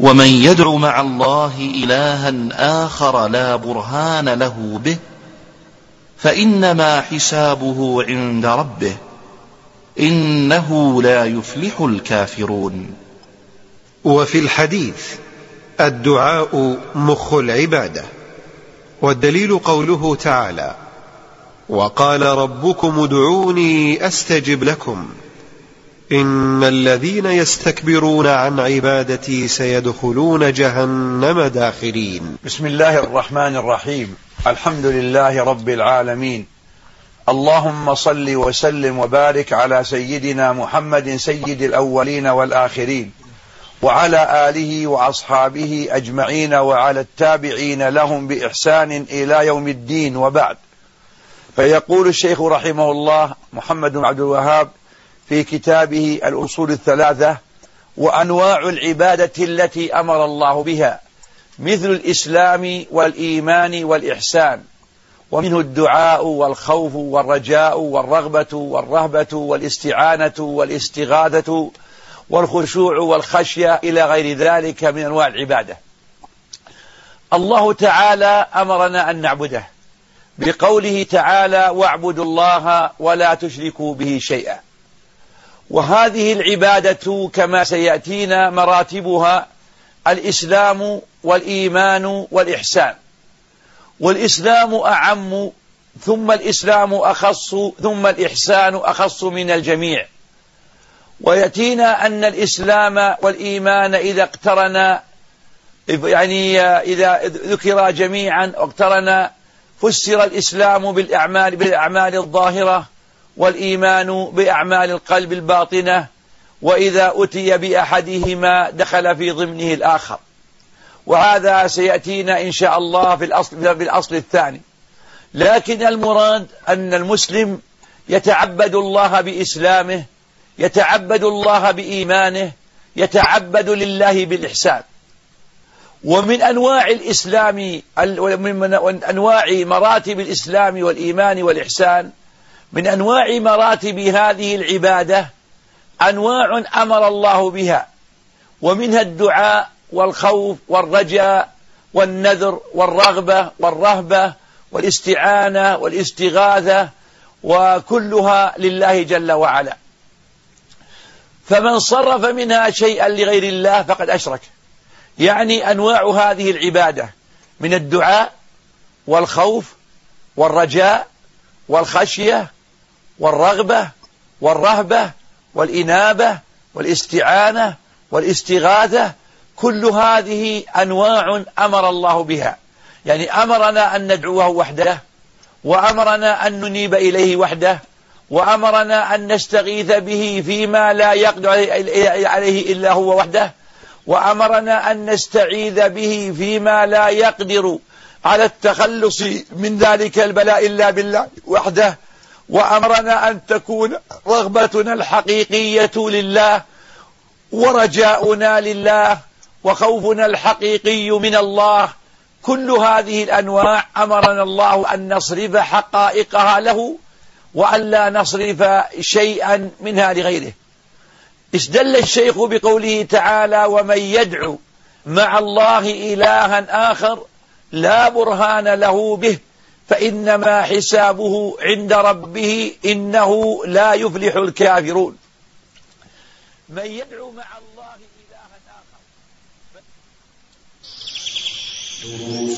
ومن يدع مع الله إلها آخر لا برهان له به فإنما حسابه عند ربه إنه لا يفلح الكافرون. وفي الحديث الدعاء مخ العبادة والدليل قوله تعالى وقال ربكم ادعوني أستجب لكم. إن الذين يستكبرون عن عبادتي سيدخلون جهنم داخرين بسم الله الرحمن الرحيم. الحمد لله رب العالمين. اللهم صل وسلم وبارك على سيدنا محمد سيد الأولين والآخرين وعلى آله وأصحابه أجمعين وعلى التابعين لهم بإحسان إلى يوم الدين وبعد. فيقول الشيخ رحمه الله محمد بن عبد الوهاب في كتابه الأصول الثلاثة وأنواع العبادة التي أمر الله بها مثل الإسلام والإيمان والإحسان ومنه الدعاء والخوف والرجاء والرغبة والرهبة والاستعانة والاستغاثة والخشوع والخشية إلى غير ذلك من أنواع العبادة. الله تعالى أمرنا أن نعبده بقوله تعالى واعبدوا الله ولا تشركوا به شيئا وهذه العبادة كما سيأتينا مراتبها الإسلام والإيمان والإحسان. والإسلام أعم ثم الإسلام أخص ثم الإحسان أخص من الجميع. ويأتينا أن الإسلام والإيمان إذا اقترنا يعني إذا ذكر جميعا واقترنا فسر الإسلام بالأعمال بالأعمال الظاهرة. والإيمان بأعمال القلب الباطنة وإذا أتي بأحدهما دخل في ضمنه الآخر. وهذا سيأتينا إن شاء الله في الأصل, في الأصل الثاني. لكن المراد أن المسلم يتعبد الله بإسلامه يتعبد الله بإيمانه يتعبد لله بالإحسان. ومن أنواع الإسلام من أنواع مراتب الإسلام والإيمان والإحسان من أنواع مراتب هذه العبادة أنواع أمر الله بها ومنها الدعاء والخوف والرجاء والنذر والرغبة والرهبة والاستعانة والاستغاثة وكلها لله جل وعلا. فمن صرف منها شيئا لغير الله فقد أشرك. يعني أنواع هذه العبادة من الدعاء والخوف والرجاء والخشية والرغبة والرهبة والإنابة والاستعانة والاستغاثة كل هذه أنواع أمر الله بها. يعني أمرنا أن ندعوه وحده وأمرنا أن ننيب إليه وحده وأمرنا أن نستغيث به فيما لا يقدر عليه إلا هو وحده وأمرنا أن نستعيذ به فيما لا يقدر على التخلص من ذلك البلاء إلا بالله وحده. وأمرنا أن تكون رغبتنا الحقيقية لله ورجاؤنا لله وخوفنا الحقيقي من الله. كل هذه الأنواع أمرنا الله أن نصرف حقائقها له وأن لا نصرف شيئا منها لغيره. استدل الشيخ بقوله تعالى ومن يدعو مع الله إلها آخر لا برهان له به فإنما حسابه عند ربه إنه لا يفلح الكافرون. من يدعو مع الله إلها آخر. دروس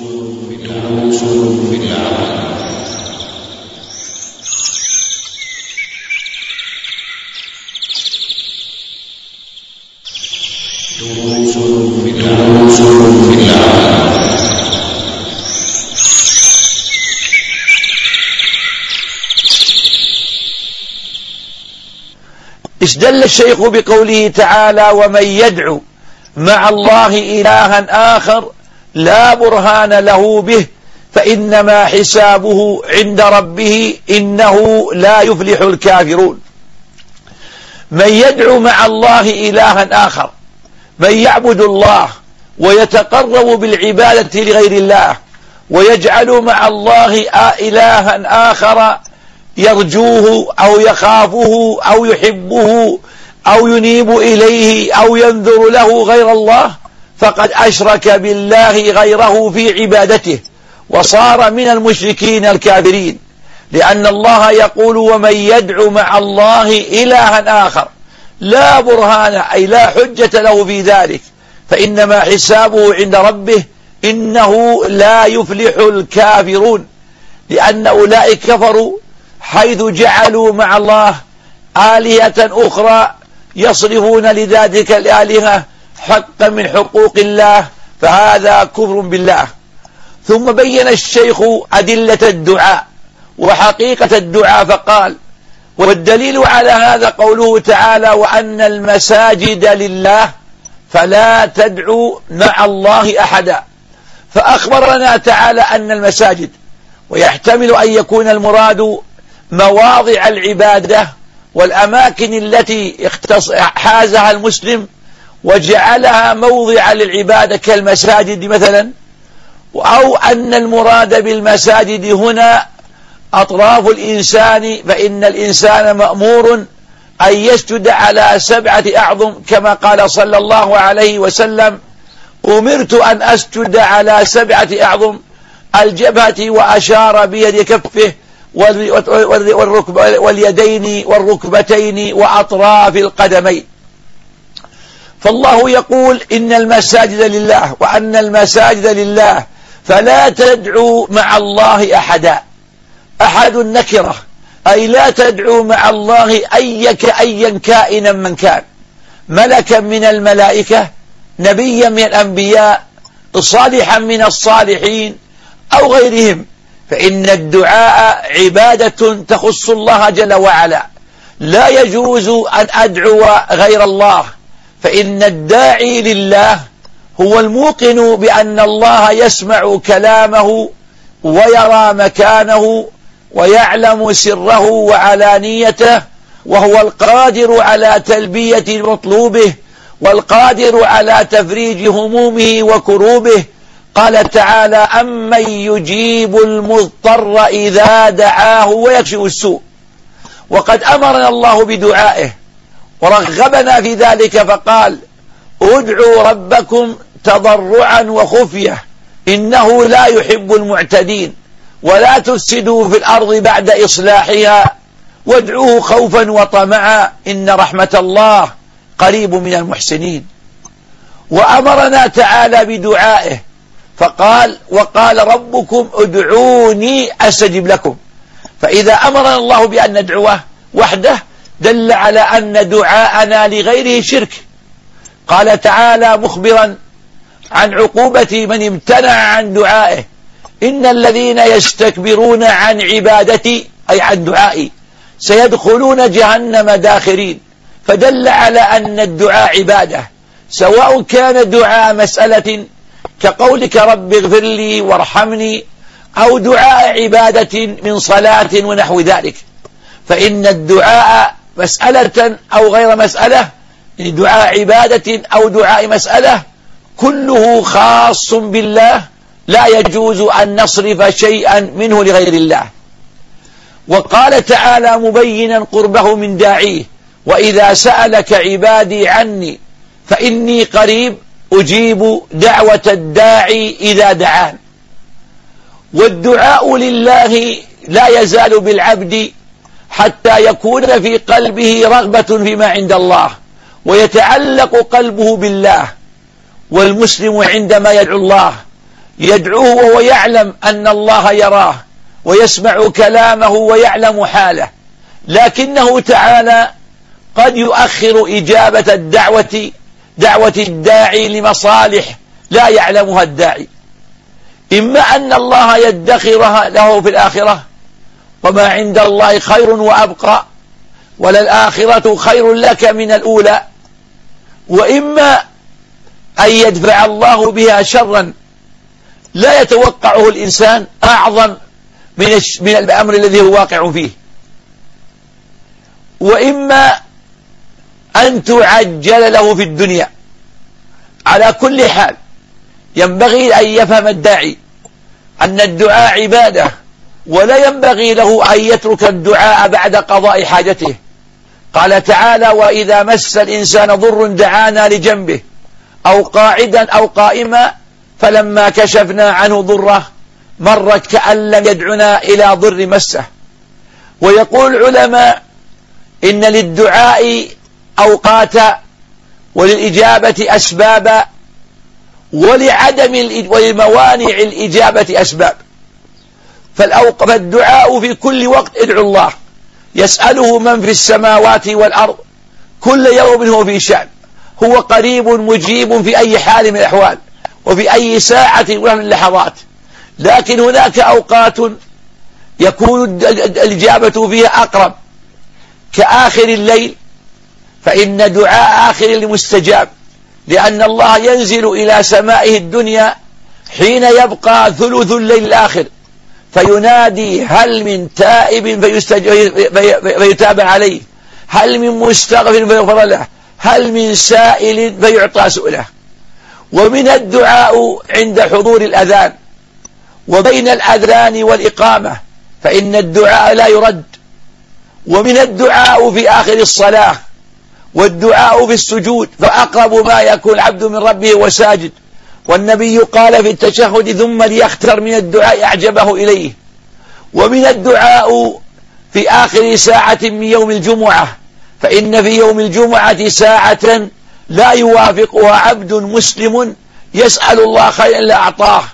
في العقل دروس في العقل استدل الشيخ بقوله تعالى ومن يدعو مع الله إلها آخر لا برهان له به فإنما حسابه عند ربه إنه لا يفلح الكافرون. من يدعو مع الله إلها آخر من يعبد الله ويتقرب بالعبادة لغير الله ويجعل مع الله إلها آخر يرجوه أو يخافه أو يحبه أو ينيب إليه أو ينذر له غير الله فقد أشرك بالله غيره في عبادته وصار من المشركين الكافرين. لأن الله يقول ومن يدعو مع الله إلها آخر لا برهان أي لا حجة له في ذلك فإنما حسابه عند ربه إنه لا يفلح الكافرون لأن أولئك كفروا حيث جعلوا مع الله آلهة أخرى يصرفون لذلك الآلهة حقا من حقوق الله فهذا كفر بالله. ثم بين الشيخ أدلة الدعاء وحقيقة الدعاء فقال والدليل على هذا قوله تعالى وأن المساجد لله فلا تدعوا مع الله أحدا. فأخبرنا تعالى أن المساجد ويحتمل أن يكون المراد مواضع العبادة والأماكن التي حازها المسلم وجعلها موضع للعبادة كالمساجد مثلا أو أن المراد بالمساجد هنا أطراف الإنسان فإن الإنسان مأمور أن يسجد على سبعة أعظم كما قال صلى الله عليه وسلم أمرت أن أسجد على سبعة أعظم الجبهة وأشار بيد كفه واليدين والركبتين وأطراف القدمين. فالله يقول إن المساجد لله وأن المساجد لله فلا تدعوا مع الله أحدا. أحد النكرة أي لا تدعوا مع الله أيك أيا كائنا من كان. ملكا من الملائكة نبيا من الأنبياء صالحا من الصالحين أو غيرهم. فإن الدعاء عبادة تخص الله جل وعلا. لا يجوز أن أدعو غير الله. فإن الداعي لله هو الموقن بأن الله يسمع كلامه ويرى مكانه ويعلم سره وعلانيته وهو القادر على تلبية مطلوبه والقادر على تفريج همومه وكروبه قال تعالى أمن يجيب المضطر إذا دعاه ويكشف السوء. وقد أمرنا الله بدعائه ورغبنا في ذلك فقال ادعوا ربكم تضرعا وخفية إنه لا يحب المعتدين. ولا تفسدوا في الأرض بعد إصلاحها وادعوه خوفا وطمعا إن رحمة الله قريب من المحسنين. وأمرنا تعالى بدعائه فقال وقال ربكم ادعوني أستجب لكم. فإذا أمرنا الله بأن ندعوه وحده دل على أن دعاءنا لغيره شرك. قال تعالى مخبرا عن عقوبة من امتنع عن دعائه. إن الذين يستكبرون عن عبادتي أي عن دعائي سيدخلون جهنم داخرين. فدل على أن الدعاء عبادة سواء كان دعاء مسألة كقولك رب اغفر لي وارحمني أو دعاء عبادة من صلاة ونحو ذلك. فإن الدعاء مسألة أو غير مسألة دعاء عبادة أو دعاء مسألة كله خاص بالله لا يجوز أن نصرف شيئا منه لغير الله. وقال تعالى مبينا قربه من داعيه وإذا سألك عبادي عني فإني قريب أجيب دعوة الداعي إذا دعان. والدعاء لله لا يزال بالعبد حتى يكون في قلبه رغبة فيما عند الله ويتعلق قلبه بالله. والمسلم عندما يدعو الله يدعوه وهو يعلم أن الله يراه ويسمع كلامه ويعلم حاله. لكنه تعالى قد يؤخر إجابة الدعوة دعوة الداعي لمصالح لا يعلمها الداعي. إما أن الله يدخرها له في الآخرة وما عند الله خير وأبقى وللآخرة خير لك من الأولى. وإما أن يدفع الله بها شرا لا يتوقعه الإنسان أعظم من الأمر الذي هو واقع فيه. وإما أن تعجل له في الدنيا. على كل حال ينبغي أن يفهم الداعي أن الدعاء عبادة ولا ينبغي له أن يترك الدعاء بعد قضاء حاجته. قال تعالى وإذا مس الإنسان ضر دعانا لجنبه أو قاعدا أو قائما فلما كشفنا عنه ضره مرت كأن لم يدعنا إلى ضر مسه. ويقول العلماء إن للدعاء أوقاتا وللإجابة أسبابا ولعدم ولموانع الإجابة أسباب. فالدعاء في كل وقت ادعو الله. يسأله من في السماوات والأرض كل يوم هو في شأن. هو قريب مجيب في أي حال من الأحوال وفي أي ساعة من اللحظات. لكن هناك أوقات يكون الإجابة فيها أقرب. كآخر الليل فإن دعاء آخر المستجاب لأن الله ينزل إلى سمائه الدنيا حين يبقى ثلث الليل الآخر فينادي هل من تائب فيتاب عليه هل من مستغفر فيغفر له هل من سائل فيعطى سؤله. ومن الدعاء عند حضور الأذان وبين الأذان والإقامة فإن الدعاء لا يرد. ومن الدعاء في آخر الصلاة والدعاء في السجود فأقرب ما يكون العبد من ربه وساجد والنبي قال في التشهد ثم ليختر من الدعاء أعجبه إليه. ومن الدعاء في آخر ساعة من يوم الجمعة فإن في يوم الجمعة ساعة لا يوافقها عبد مسلم يسأل الله خيرا لا أعطاه.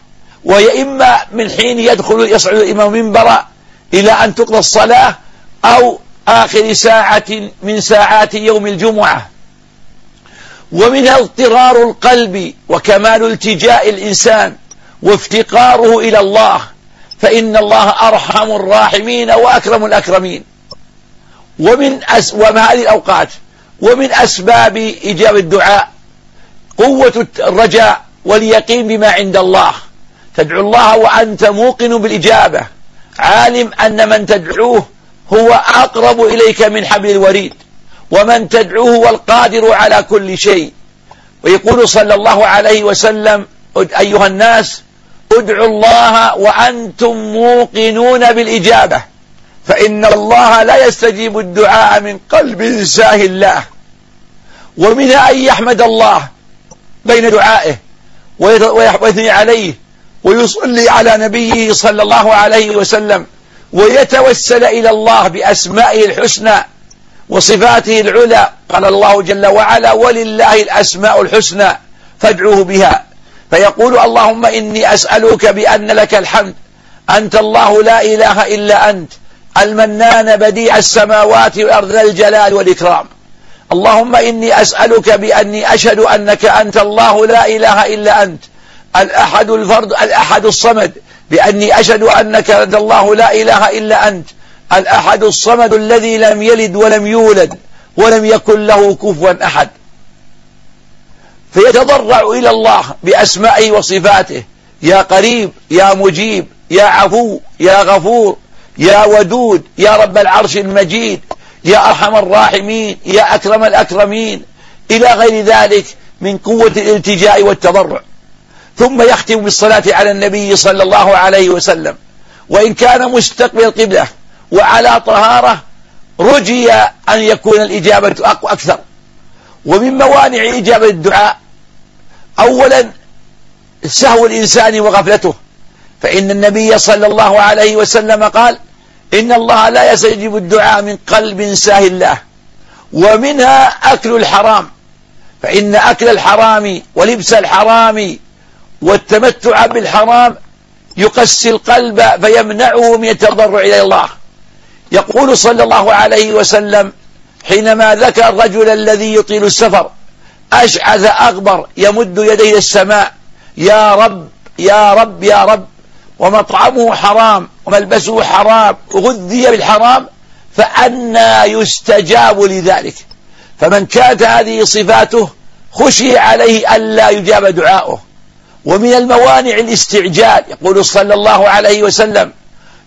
وهي إما من حين يدخل يصعد الإمام منبرا إلى أن تقضى الصلاة أو آخر ساعة من ساعات يوم الجمعة. ومنها اضطرار القلب وكمال التجاء الإنسان وافتقاره إلى الله فإن الله أرحم الراحمين وأكرم الأكرمين. ومن أس ومن هذه الأوقات ومن أسباب إجابة الدعاء قوة الرجاء واليقين بما عند الله. تدعو الله وأنت موقن بالإجابة. عالم أن من تدعوه هو أقرب إليك من حبل الوريد ومن تدعوه هو القادر على كل شيء. ويقول صلى الله عليه وسلم أيها الناس ادعوا الله وأنتم موقنون بالإجابة فإن الله لا يستجيب الدعاء من قلب ساه الله. ومنها أن يحمد الله بين دعائه ويثني عليه ويصلي على نبيه صلى الله عليه وسلم. ويتوسل إلى الله بأسمائه الحسنى وصفاته العلى. قال الله جل وعلا ولله الأسماء الحسنى فادعوه بها. فيقول اللهم إني أسألك بأن لك الحمد أنت الله لا إله إلا أنت المنان بديع السماوات والأرض ذا الجلال والإكرام. اللهم إني أسألك بأني أشهد أنك أنت الله لا إله إلا أنت الأحد الفرد الأحد الصمد بأني أشهد أنك الله لا إله إلا أنت الأحد الصمد الذي لم يلد ولم يولد ولم يكن له كفوا أحد. فيتضرع إلى الله بأسمائه وصفاته. يا قريب يا مجيب يا عفو يا غفور يا ودود يا رب العرش المجيد يا أرحم الراحمين يا أكرم الأكرمين. إلى غير ذلك من قوة الالتجاء والتضرع. ثم يختم بالصلاة على النبي صلى الله عليه وسلم. وإن كان مستقبل القبلة وعلى طهارة رجي أن يكون الإجابة أكثر. ومن موانع إجابة الدعاء أولا سهو الإنسان وغفلته. فإن النبي صلى الله عليه وسلم قال إن الله لا يستجيب الدعاء من قلب ساه الله ومنها أكل الحرام. فإن أكل الحرام ولبس الحرام والتمتع بالحرام يقسي القلب فيمنعه من التضرع إلى الله. يقول صلى الله عليه وسلم حينما ذكر الرجل الذي يطيل السفر أشعث أغبر يمد يديه السماء يا رب يا رب يا رب ومطعمه حرام وملبسه حرام وغذي بالحرام فأنا يستجاب لذلك. فمن كانت هذه صفاته خشي عليه ألا يجاب دعاؤه. ومن الموانع الاستعجال يقول صلى الله عليه وسلم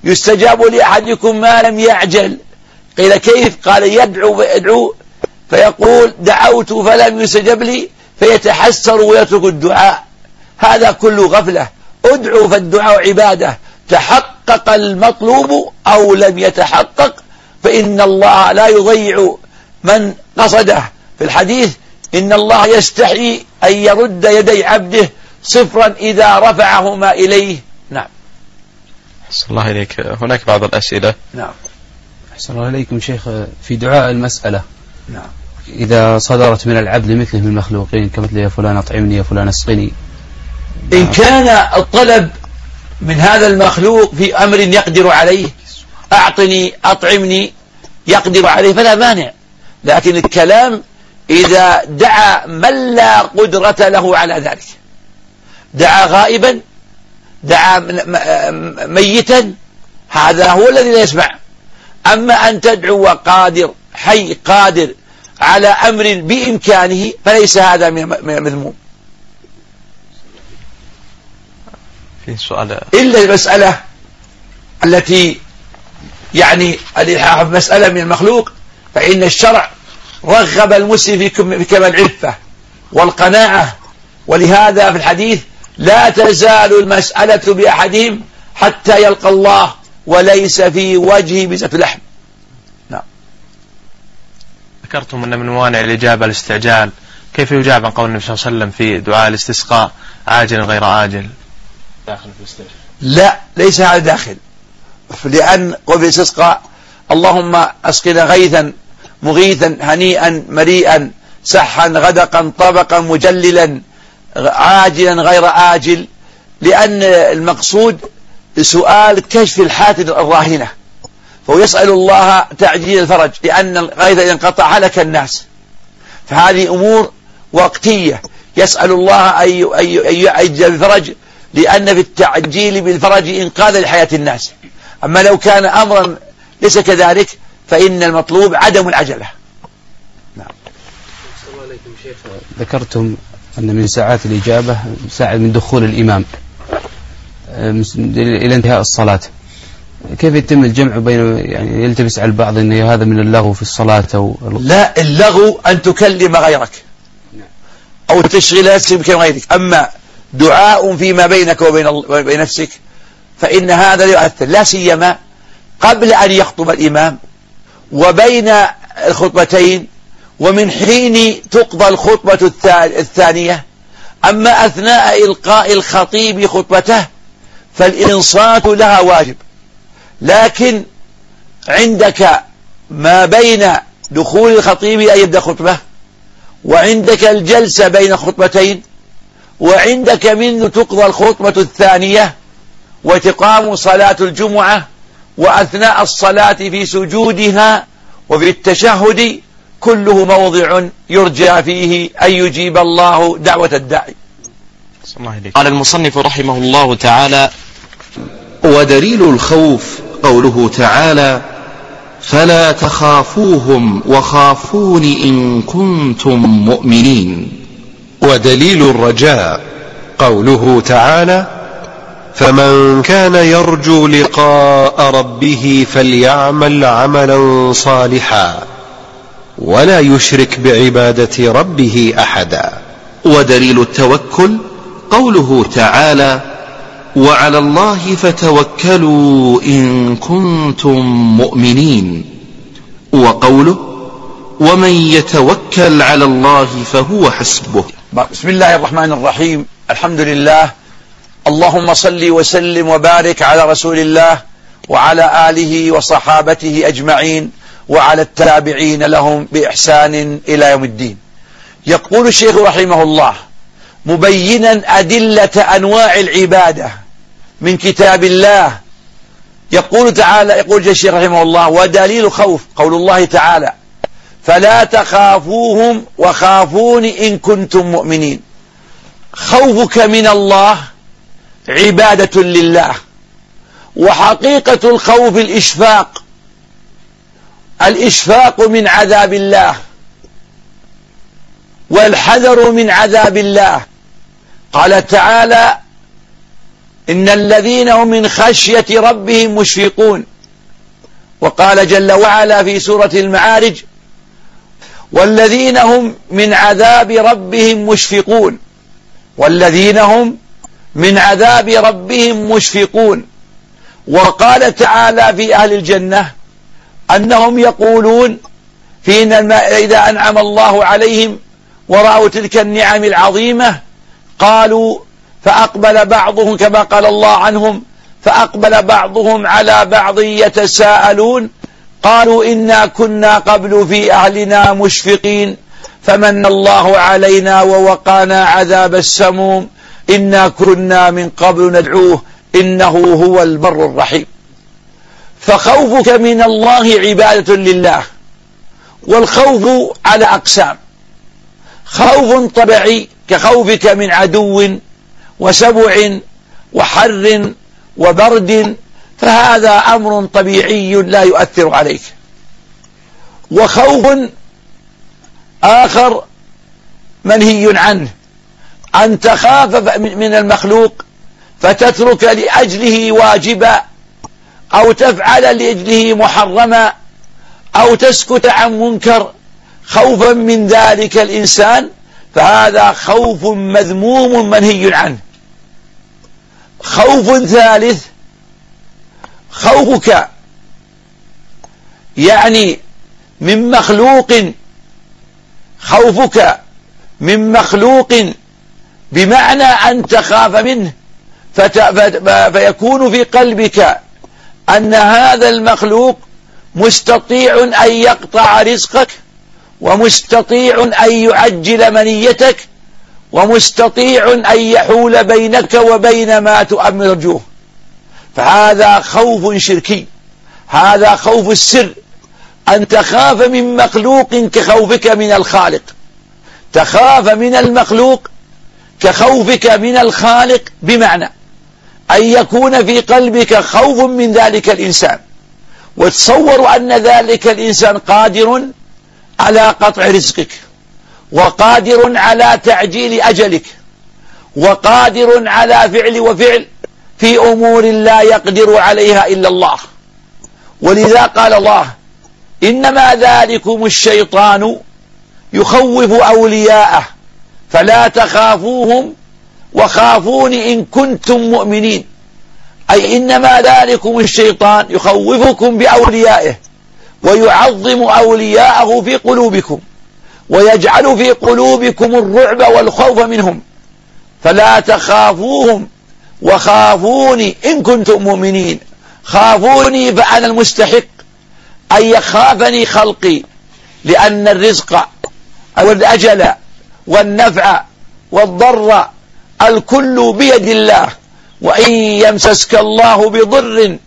يستجاب لأحدكم ما لم يعجل. قيل كيف؟ قال يدعو فيدعو فيقول دعوت فلم يستجب لي فيتحسر ويترك الدعاء. هذا كله غفلة. ادعو فالدعاء عبادة. تحقق المطلوب أو لم يتحقق فإن الله لا يضيع من قصده. في الحديث إن الله يستحي أن يرد يدي عبده صفرا إذا رفعهما إليه. نعم. أحسن الله إليك. هناك بعض الأسئلة. نعم. أحسن الله إليكم شيخ. في دعاء المسألة. نعم. إذا صدرت من العبد مثله من المخلوقين كمثل يا فلان أطعمني يا فلان أسقني. إن كان الطلب من هذا المخلوق في أمر يقدر عليه أعطني أطعمني يقدر عليه فلا مانع. لكن الكلام إذا دعا من لا قدرة له على ذلك. دعا غائبا دعا ميتا هذا هو الذي لا يسمع. أما أن تدعو قادر حي قادر على أمر بإمكانه فليس هذا من مذموم في سؤال. إلا المسألة التي يعني الإلحاح مسألة من المخلوق فإن الشرع رغب المسلم في كمال العفة والقناعة. ولهذا في الحديث لا تزال المسألة بأحدهم حتى يلقى الله وليس في وجهه بزة لحم. نعم. ذكرتم أن من موانع الإجابة الاستعجال. كيف يجاب عن قول النبي صلى الله عليه وسلم في دعاء الاستسقاء؟ عاجل غير آجل داخل في لا ليس هذا داخل. لأن قول الاستسقاء اللهم أسقنا غيثا مغيثا هنيئا مريئا سحا غدقا طبقا مجللا. عاجلا غير آجل لأن المقصود سؤال كشف الحالة الراهنة. فهو يسأل الله تعجيل الفرج لأن الغيث إذا انقطع هلك الناس. فهذه أمور وقتية. يسأل الله أن يجزل الفرج لأن في التعجيل بالفرج إنقاذ لحياة الناس. أما لو كان أمرا ليس كذلك فإن المطلوب عدم العجلة. نعم. ذكرتم أن من ساعات الإجابة ساعة من دخول الإمام إلى انتهاء الصلاة. كيف يتم الجمع بين يعني يلتبس على البعض أن هذا من اللغو في الصلاة أو لا اللغو أن تكلم غيرك. أو تشغل نفسك غيرك. أما دعاء فيما بينك وبين وبين نفسك فإن هذا يؤثر. لا سيما قبل أن يخطب الإمام وبين الخطبتين ومن حين تقضى الخطبة الثانية أما أثناء إلقاء الخطيب خطبته فالإنصات لها واجب. لكن عندك ما بين دخول الخطيب أن يبدأ خطبة وعندك الجلسة بين خطبتين وعندك منه تقضى الخطبة الثانية وتقام صلاة الجمعة وأثناء الصلاة في سجودها وفي التشهد كله موضع يرجى فيه أن يجيب الله دعوة الداعي. قال المصنف رحمه الله تعالى ودليل الخوف قوله تعالى فلا تخافوهم وخافون إن كنتم مؤمنين. ودليل الرجاء قوله تعالى فمن كان يرجو لقاء ربه فليعمل عملا صالحا. ولا يشرك بعبادة ربه أحدا. ودليل التوكل قوله تعالى وعلى الله فتوكلوا إن كنتم مؤمنين وقوله ومن يتوكل على الله فهو حسبه بسم الله الرحمن الرحيم. الحمد لله. اللهم صل وسلم وبارك على رسول الله وعلى آله وصحابته أجمعين. وعلى التابعين لهم بإحسان إلى يوم الدين. يقول الشيخ رحمه الله مبينا أدلة أنواع العبادة من كتاب الله. يقول تعالى يقول الشيخ رحمه الله ودليل خوف قول الله تعالى فلا تخافوهم وخافون إن كنتم مؤمنين خوفك من الله عبادة لله وحقيقة الخوف الإشفاق الإشفاق من عذاب الله والحذر من عذاب الله. قال تعالى إن الذين هم من خشية ربهم مشفقون. وقال جل وعلا في سورة المعارج والذين هم من عذاب ربهم مشفقون. والذين هم من عذاب ربهم مشفقون. وقال تعالى في أهل الجنة أنهم يقولون فينا إذا أنعم الله عليهم ورأوا تلك النعم العظيمة قالوا فأقبل بعضهم كما قال الله عنهم فأقبل بعضهم على بعض يتساءلون قالوا إنا كنا قبل في أهلنا مشفقين فمن الله علينا ووقانا عذاب السموم إنا كنا من قبل ندعوه إنه هو البر الرحيم فخوفك من الله عبادة لله والخوف على أقسام. خوف طبيعي كخوفك من عدو وسبع وحر وبرد فهذا أمر طبيعي لا يؤثر عليك. وخوف آخر منهي عنه أن تخاف من المخلوق فتترك لأجله واجبا أو تفعل لأجله محرما أو تسكت عن منكر خوفا من ذلك الإنسان فهذا خوف مذموم منهي عنه. خوف ثالث خوفك يعني من مخلوق خوفك من مخلوق بمعنى أن تخاف منه فيكون في قلبك أن هذا المخلوق مستطيع أن يقطع رزقك ومستطيع أن يعجل منيتك ومستطيع أن يحول بينك وبين ما تؤمن رجوه فهذا خوف شركي هذا خوف السر. أن تخاف من مخلوق كخوفك من الخالق. تخاف من المخلوق كخوفك من الخالق بمعنى أن يكون في قلبك خوف من ذلك الإنسان. وتصور أن ذلك الإنسان قادر على قطع رزقك وقادر على تعجيل أجلك وقادر على فعل وفعل في أمور لا يقدر عليها إلا الله. ولذا قال الله إنما ذلكم الشيطان يخوف أولياءه فلا تخافوهم وخافون إن كنتم مؤمنين. أي إنما ذلكم الشيطان يخوفكم بأوليائه ويعظم أولياءه في قلوبكم ويجعل في قلوبكم الرعب والخوف منهم. فلا تخافوهم وخافوني إن كنتم مؤمنين. خافوني فأنا المستحق. أن يخافني خلقي. لأن الرزق والأجل والنفع والضر الكل بيد الله وإن يمسسك الله بضر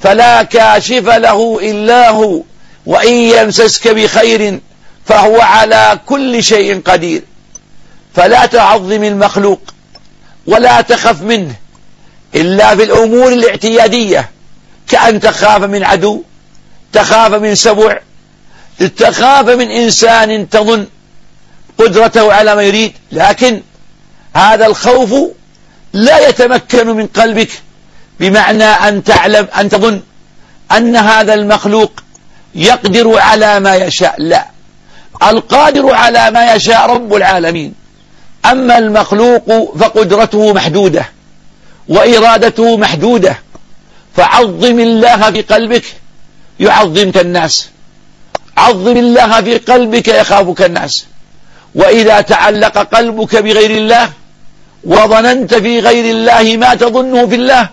فلا كاشف له إلا هو وإن يمسسك بخير فهو على كل شيء قدير. فلا تعظم المخلوق ولا تخف منه إلا في الأمور الاعتيادية كأن تخاف من عدو تخاف من سبع تخاف من إنسان تظن قدرته على ما يريد لكن هذا الخوف لا يتمكن من قلبك بمعنى أن تعلم أن تظن أن هذا المخلوق يقدر على ما يشاء. لا القادر على ما يشاء رب العالمين. أما المخلوق فقدرته محدودة وإرادته محدودة. فعظم الله في قلبك يعظمك الناس. عظم الله في قلبك يخافك الناس. وإذا تعلق قلبك بغير الله وظننت في غير الله ما تظنه في الله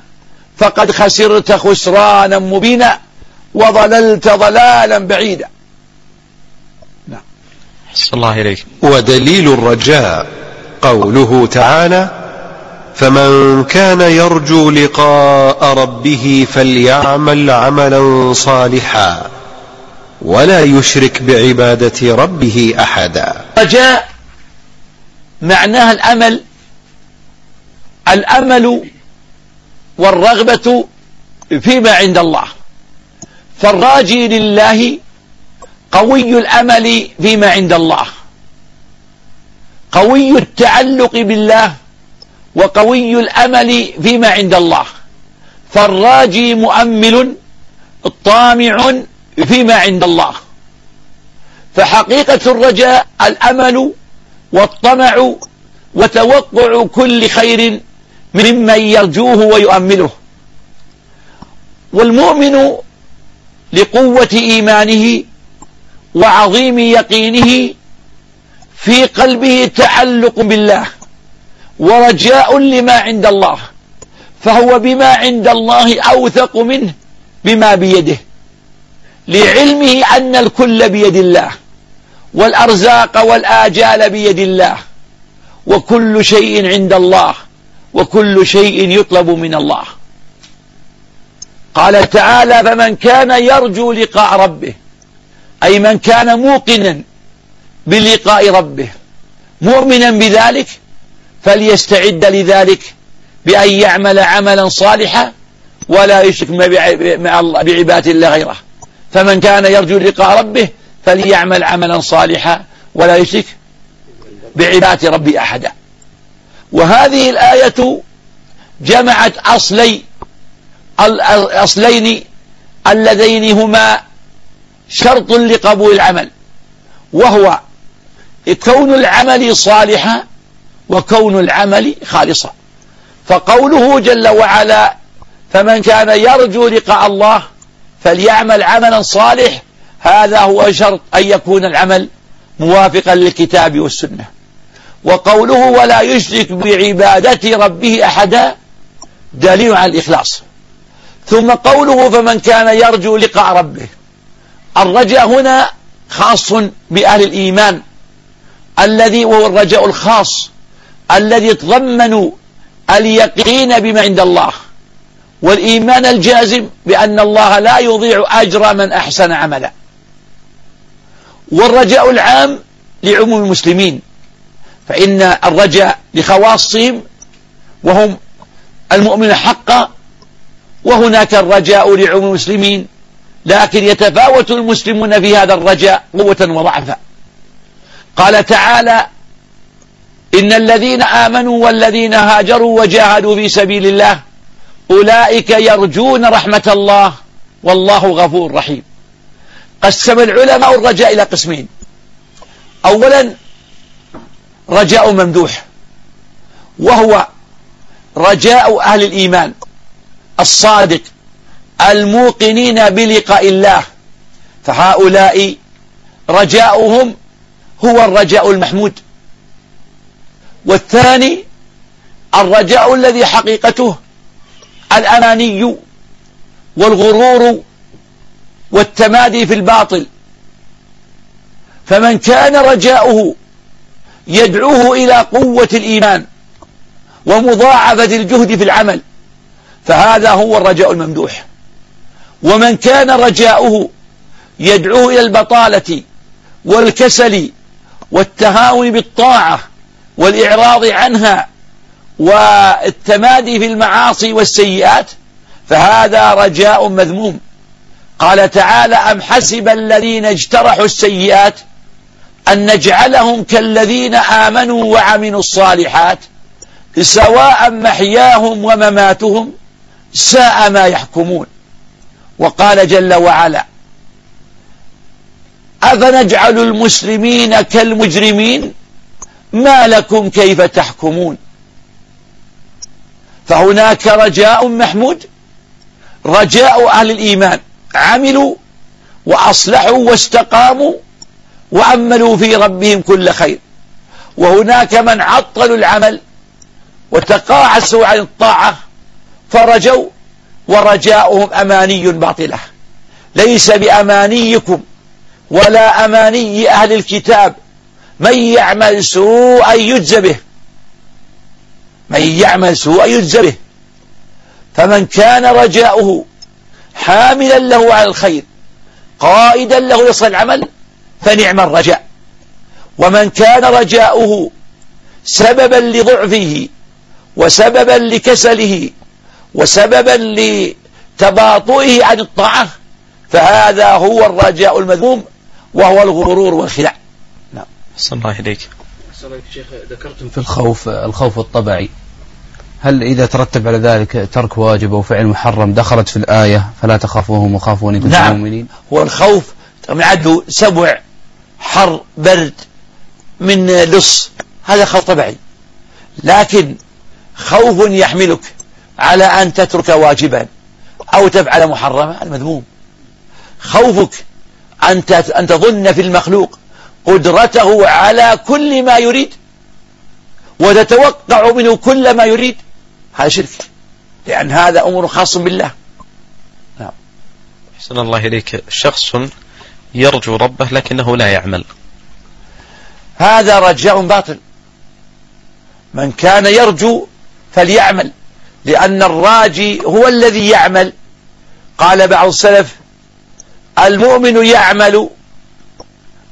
فقد خسرت خسرانا مبينا وضللت ضلالا بعيدا. نعم. الله إليك. ودليل الرجاء قوله تعالى فمن كان يرجو لقاء ربه فليعمل عملا صالحا ولا يشرك بعبادة ربه أحدا. رجاء معناها الأمل الأمل والرغبة فيما عند الله. فالراجي لله قوي الأمل فيما عند الله. قوي التعلق بالله وقوي الأمل فيما عند الله. فالراجي مؤمل طامع فيما عند الله. فحقيقة الرجاء الأمل والطمع وتوقع كل خير ممن يرجوه ويؤمله والمؤمن لقوة إيمانه وعظيم يقينه في قلبه تعلق بالله ورجاء لما عند الله فهو بما عند الله أوثق منه بما بيده لعلمه أن الكل بيد الله والأرزاق والآجال بيد الله وكل شيء عند الله. وكل شيء يطلب من الله. قال تعالى فمن كان يرجو لقاء ربه أي من كان موقنا بلقاء ربه مؤمنا بذلك فليستعد لذلك بأن يعمل عملا صالحا ولا يشرك مع بعباد الله غيره. فمن كان يرجو لقاء ربه فليعمل عملا صالحا ولا يشرك بعباد ربي أحدا. وهذه الآية جمعت أصلي الأصلين اللذين هما شرط لقبول العمل وهو كون العمل صالحا وكون العمل خالصا. فقوله جل وعلا فمن كان يرجو لقاء الله فليعمل عملا صالح هذا هو شرط أن يكون العمل موافقا للكتاب والسنة. وقوله ولا يشرك بعبادة ربه أحدا دليل على الإخلاص. ثم قوله فمن كان يرجو لقاء ربه. الرجاء هنا خاص بأهل الإيمان. الذي وهو الرجاء الخاص. الذي يتضمن اليقين بما عند الله. والإيمان الجازم بأن الله لا يضيع أجر من أحسن عملا. والرجاء العام لعموم المسلمين. فإن الرجاء لخواصهم وهم المؤمن حقا وهناك الرجاء لعموم المسلمين لكن يتفاوت المسلمون في هذا الرجاء قوة وضعفا. قال تعالى إن الذين آمنوا والذين هاجروا وجاهدوا في سبيل الله أولئك يرجون رحمة الله والله غفور رحيم. قسم العلماء الرجاء إلى قسمين. أولا رجاء ممدوح. وهو رجاء أهل الإيمان. الصادق. الموقنين بلقاء الله. فهؤلاء رجاؤهم هو الرجاء المحمود. والثاني الرجاء الذي حقيقته الأماني والغرور والتمادي في الباطل. فمن كان رجاؤه يدعوه إلى قوة الإيمان ومضاعفة الجهد في العمل. فهذا هو الرجاء الممدوح. ومن كان رجاؤه يدعوه إلى البطالة والكسل والتهاون بالطاعة والإعراض عنها والتمادي في المعاصي والسيئات فهذا رجاء مذموم. قال تعالى أم حسب الذين اجترحوا السيئات أن نجعلهم كالذين آمنوا وعملوا الصالحات سواء محياهم ومماتهم ساء ما يحكمون. وقال جل وعلا أفنجعل المسلمين كالمجرمين؟ ما لكم كيف تحكمون؟ فهناك رجاء محمود رجاء أهل الإيمان عملوا وأصلحوا واستقاموا وأملوا في ربهم كل خير. وهناك من عطلوا العمل وتقاعسوا عن الطاعة فرجوا ورجاؤهم أماني باطلة. ليس بأمانيكم ولا أماني أهل الكتاب. من يعمل سوءا يجزى به. من يعمل سوءا يجزى به. فمن كان رجاؤه حاملا له على الخير قائدا له يصل العمل فنعم الرجاء. ومن كان رجاؤه سببا لضعفه وسببا لكسله وسببا لتباطؤه عن الطاعة فهذا هو الرجاء المذموم وهو الغرور والخداع نعم. صلى الله إليك. شيخ ذكرتم في الخوف الخوف الطبعي هل إذا ترتب على ذلك ترك واجب أو فعل محرم دخلت في الآية فلا تخافوهم كنتم نعم. مؤمنين؟ هو الخوف عنده سبع حر برد من لص هذا خوف طبيعي. لكن خوف يحملك على أن تترك واجبا أو تفعل محرما المذموم خوفك أن أن تظن في المخلوق قدرته على كل ما يريد وتتوقع منه كل ما يريد هذا شرك. لأن هذا أمر خاص بالله. نعم. حسن الله إليك. شخص يرجو ربه لكنه لا يعمل. هذا رجاء باطل. من كان يرجو فليعمل لأن الراجي هو الذي يعمل. قال بعض السلف المؤمن يعمل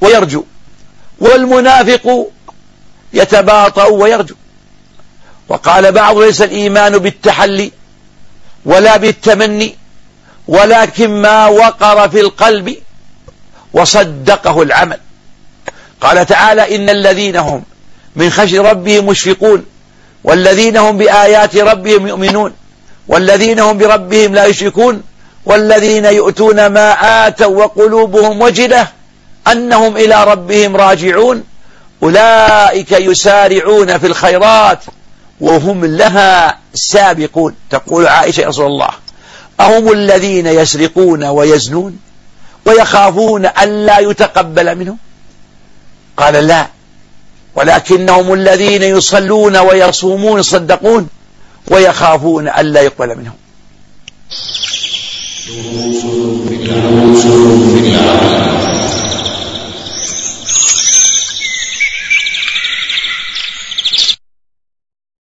ويرجو والمنافق يتباطأ ويرجو. وقال بعض ليس الإيمان بالتحلي ولا بالتمني ولكن ما وقر في القلب وصدقه العمل. قال تعالى إن الذين هم من خشي ربهم مشفقون والذين هم بآيات ربهم يؤمنون والذين هم بربهم لا يشركون والذين يؤتون ما آتوا وقلوبهم وجلة أنهم إلى ربهم راجعون أولئك يسارعون في الخيرات وهم لها سابقون. تقول عائشة يا رسول الله أهم الذين يسرقون ويزنون؟ ويخافون أن لا يتقبل منهم قال لا. ولكنهم الذين يصلون ويصومون يصدقون ويخافون أن لا يقبل منهم.